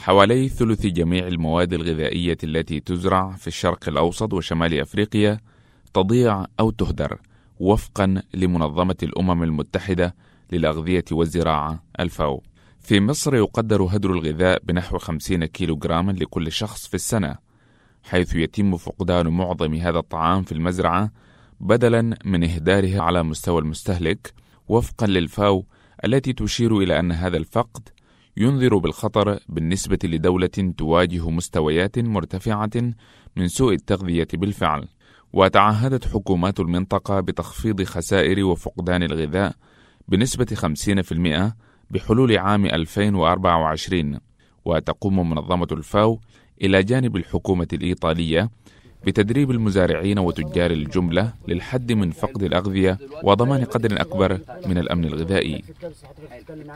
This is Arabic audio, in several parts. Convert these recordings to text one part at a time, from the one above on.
حوالي ثلث جميع المواد الغذائية التي تزرع في الشرق الأوسط وشمال أفريقيا تضيع أو تهدر وفقا لمنظمة الأمم المتحدة للأغذية والزراعة الفاو. في مصر يقدر هدر الغذاء بنحو 50 كيلو جراما لكل شخص في السنة حيث يتم فقدان معظم هذا الطعام في المزرعة بدلا من إهداره على مستوى المستهلك وفقا للفاو التي تشير إلى أن هذا الفقد ينذر بالخطر بالنسبة لدولة تواجه مستويات مرتفعة من سوء التغذية بالفعل. وتعهدت حكومات المنطقة بتخفيض خسائر وفقدان الغذاء بنسبة 50% بحلول عام 2024 وتقوم منظمة الفاو إلى جانب الحكومة الإيطالية بتدريب المزارعين وتجار الجملة للحد من فقد الأغذية وضمان قدر أكبر من الأمن الغذائي.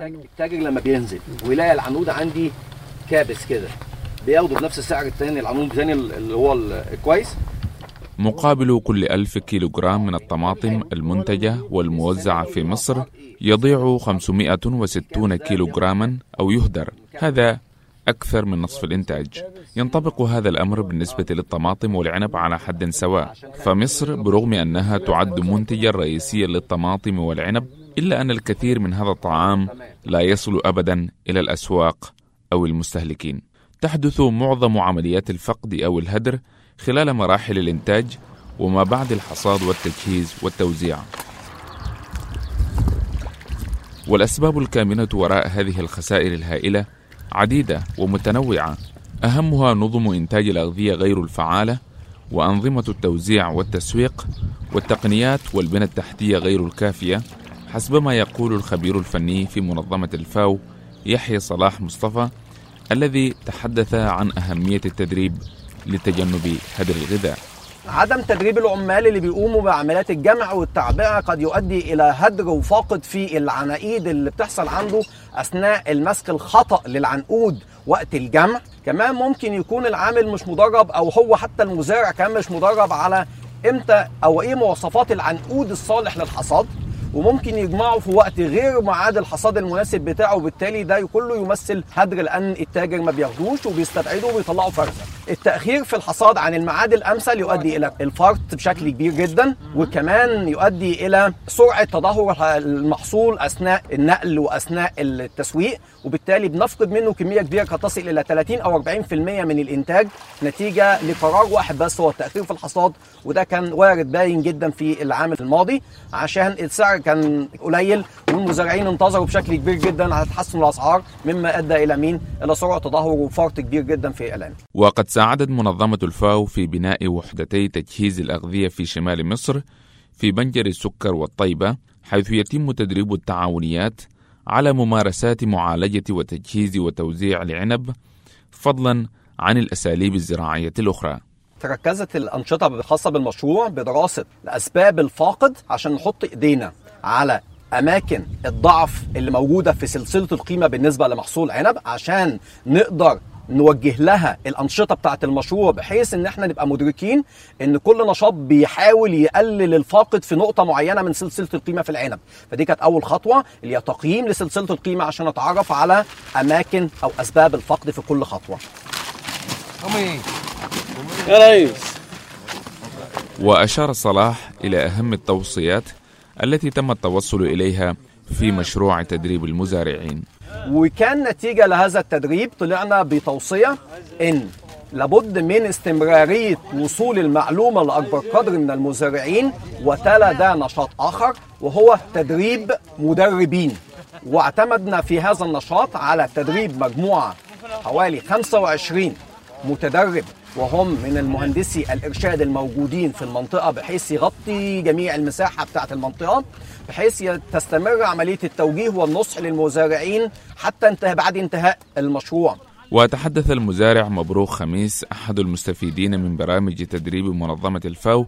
التاجر لما بينزل ويلاقي العنود عندي كابس كده بياخده بنفس السعر التاني العنود الثاني اللي هو الكويس. مقابل كل ألف كيلوغرام من الطماطم المنتجة والموزعة في مصر يضيع 560 كيلوغراما أو يهدر. هذا أكثر من نصف الإنتاج. ينطبق هذا الأمر بالنسبة للطماطم والعنب على حد سواء. فمصر برغم أنها تعد منتجا رئيسيا للطماطم والعنب إلا أن الكثير من هذا الطعام لا يصل أبدا إلى الأسواق أو المستهلكين. تحدث معظم عمليات الفقد أو الهدر خلال مراحل الإنتاج وما بعد الحصاد والتجهيز والتوزيع. والأسباب الكامنة وراء هذه الخسائر الهائلة عديدة ومتنوعة. أهمها نظم إنتاج الأغذية غير الفعالة وأنظمة التوزيع والتسويق والتقنيات والبنى التحتية غير الكافية حسب ما يقول الخبير الفني في منظمة الفاو يحيى صلاح مصطفى الذي تحدث عن أهمية التدريب لتجنب هدر الغذاء. عدم تدريب العمال اللي بيقوموا بعمليات الجمع والتعبئة قد يؤدي إلى هدر وفاقد في العناقيد اللي بتحصل عنده أثناء المسك الخطأ للعنقود وقت الجمع كمان ممكن يكون العامل مش مدرب أو هو حتى المزارع كمان مش مدرب على إمتى أو إيه مواصفات العنقود الصالح للحصاد وممكن يجمعوا في وقت غير ميعاد الحصاد المناسب بتاعه وبالتالي ده كله يمثل هدر لأن التاجر ما بياخدوش وبيستبعدوا وبيطلعوا فرزة. التأخير في الحصاد عن الميعاد الأمثل يؤدي إلى الفرط بشكل كبير جدا وكمان يؤدي إلى سرعة تدهور المحصول أثناء النقل وأثناء التسويق وبالتالي بنفقد منه كمية كبيرة قد تصل إلى 30 أو 40% من الإنتاج نتيجة لقرار واحد بس هو التأخير في الحصاد وده كان وارد باين جدا في العام الماضي عشان السعر كان قليل والمزارعين انتظروا بشكل كبير جدا على تحسن الأسعار مما أدى إلى مين؟ إلى سرعة تدهور وفرط كبير جدا في الان. وقد ساعدت منظمة الفاو في بناء وحدتي تجهيز الأغذية في شمال مصر في بنجر السكر والطيبة حيث يتم تدريب التعاونيات على ممارسات معالجة وتجهيز وتوزيع العنب فضلا عن الأساليب الزراعية الأخرى. تركزت الأنشطة الخاصة بالمشروع بدراسة الأسباب الفاقد عشان نحط إيدينا على أماكن الضعف اللي موجودة في سلسلة القيمة بالنسبة لمحصول عنب عشان نقدر نوجه لها الأنشطة بتاعه المشروع بحيث إن إحنا نبقى مدركين إن كل نشاط بيحاول يقلل الفاقد في نقطة معينة من سلسلة القيمة في العنب فدي كانت أول خطوة اللي هي تقييم لسلسلة القيمة عشان نتعرف على أماكن أو أسباب الفقد في كل خطوة. يا ريس. وأشار صلاح إلى أهم التوصيات التي تم التوصل إليها في مشروع تدريب المزارعين. وكان نتيجة لهذا التدريب طلعنا بتوصية إن لابد من استمرارية وصول المعلومة لأكبر قدر من المزارعين وتلا ده نشاط آخر وهو تدريب مدربين. واعتمدنا في هذا النشاط على تدريب مجموعة حوالي 25 متدرب. وهم من المهندسي الإرشاد الموجودين في المنطقة بحيث يغطي جميع المساحة بتاعة المنطقة بحيث تستمر عملية التوجيه والنصح للمزارعين حتى انتهى بعد انتهاء المشروع. وتحدث المزارع مبروك خميس أحد المستفيدين من برامج تدريب منظمة الفاو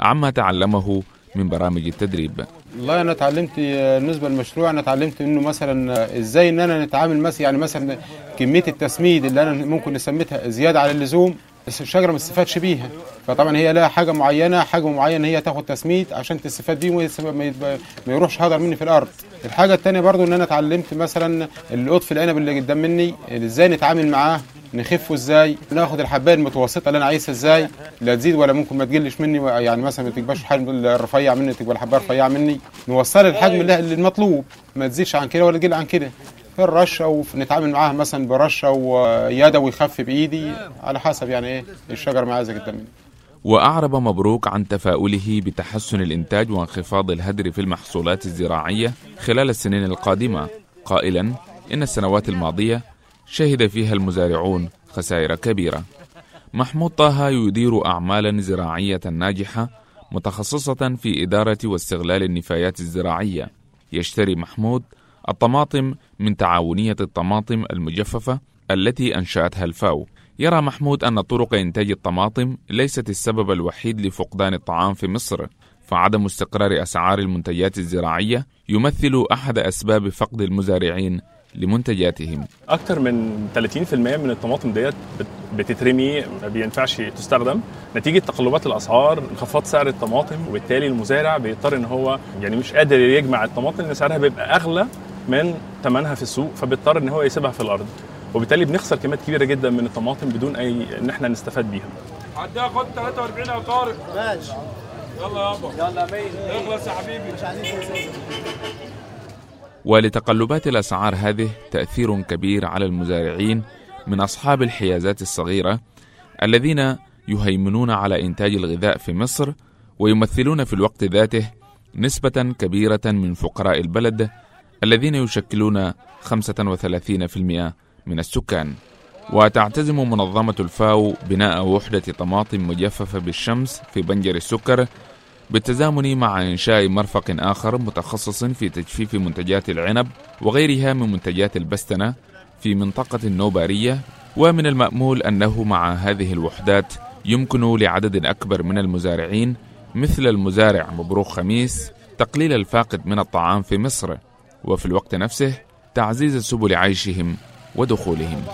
عما تعلمه من برامج التدريب. والله أنا اتعلمت بالنسبة للمشروع أنا اتعلمت إنه مثلا إزاي إن أنا نتعامل مثلا يعني مثلا كمية التسميد اللي أنا ممكن نسميتها زيادة على اللزوم الشجره ما تستفادش بيها. فطبعا هي لها حاجة معينة حجم معين هي تاخد تسميد عشان تستفاد بيه وما يروحش هدر مني في الأرض. الحاجة الثانية برضو إن أنا اتعلمت مثلا القطف العنب اللي قدام مني إزاي نتعامل معاه نخفه إزاي ناخد الحبايه المتوسطة اللي أنا عايزها إزاي لا تزيد ولا ممكن ما تقلش مني يعني مثلا ما تبقاش حجم الرفيع مني تبقى الحبايه رفيعه مني. نوصل الحجم المطلوب. ما تزيدش عن كده ولا تقل عن كده. الرشة ونتعامل معاها مثلا برشة ويدوي يخف بإيدي على حسب يعني إيه الشجرة ما عايزه قدام مني. وأعرب مبروك عن تفاؤله بتحسن الإنتاج وانخفاض الهدر في المحصولات الزراعية خلال السنين القادمة. قائلا إن السنوات الماضية شهد فيها المزارعون خسائر كبيرة. محمود طه يدير أعمالا زراعية ناجحة متخصصة في إدارة واستغلال النفايات الزراعية. يشتري محمود الطماطم من تعاونية الطماطم المجففة التي أنشأتها الفاو. يرى محمود أن طرق إنتاج الطماطم ليست السبب الوحيد لفقدان الطعام في مصر فعدم استقرار أسعار المنتجات الزراعية يمثل أحد أسباب فقد المزارعين لمنتجاتهم. أكتر من 30% من الطماطم ديت بت- بتترمي ما بينفعش تستخدم. نتيجة تقلبات الأسعار انخفاض سعر الطماطم وبالتالي المزارع بيضطر إن هو يعني مش قادر يجمع الطماطم لأن سعرها بيبقى أغلى من ثمنها في السوق فبيضطر إن هو يسيبها في الأرض. وبالتالي بنخسر كميات كبيرة جدا من الطماطم بدون أي إن إحنا نستفاد بيها. عديها خد 43 يا طارق. ماشي. يلا يابا. يلا مين؟ اخلص يا حبيبي. مش عايزين ولتقلبات الأسعار هذه تأثير كبير على المزارعين من أصحاب الحيازات الصغيرة الذين يهيمنون على إنتاج الغذاء في مصر ويمثلون في الوقت ذاته نسبة كبيرة من فقراء البلد الذين يشكلون 35% من السكان. وتعتزم منظمة الفاو بناء وحدة طماطم مجففة بالشمس في بنجر السكر بالتزامن مع إنشاء مرفق آخر متخصص في تجفيف منتجات العنب وغيرها من منتجات البستنة في منطقة النوبارية. ومن المأمول أنه مع هذه الوحدات يمكن لعدد أكبر من المزارعين مثل المزارع مبروك خميس تقليل الفاقد من الطعام في مصر وفي الوقت نفسه تعزيز سبل عيشهم ودخولهم.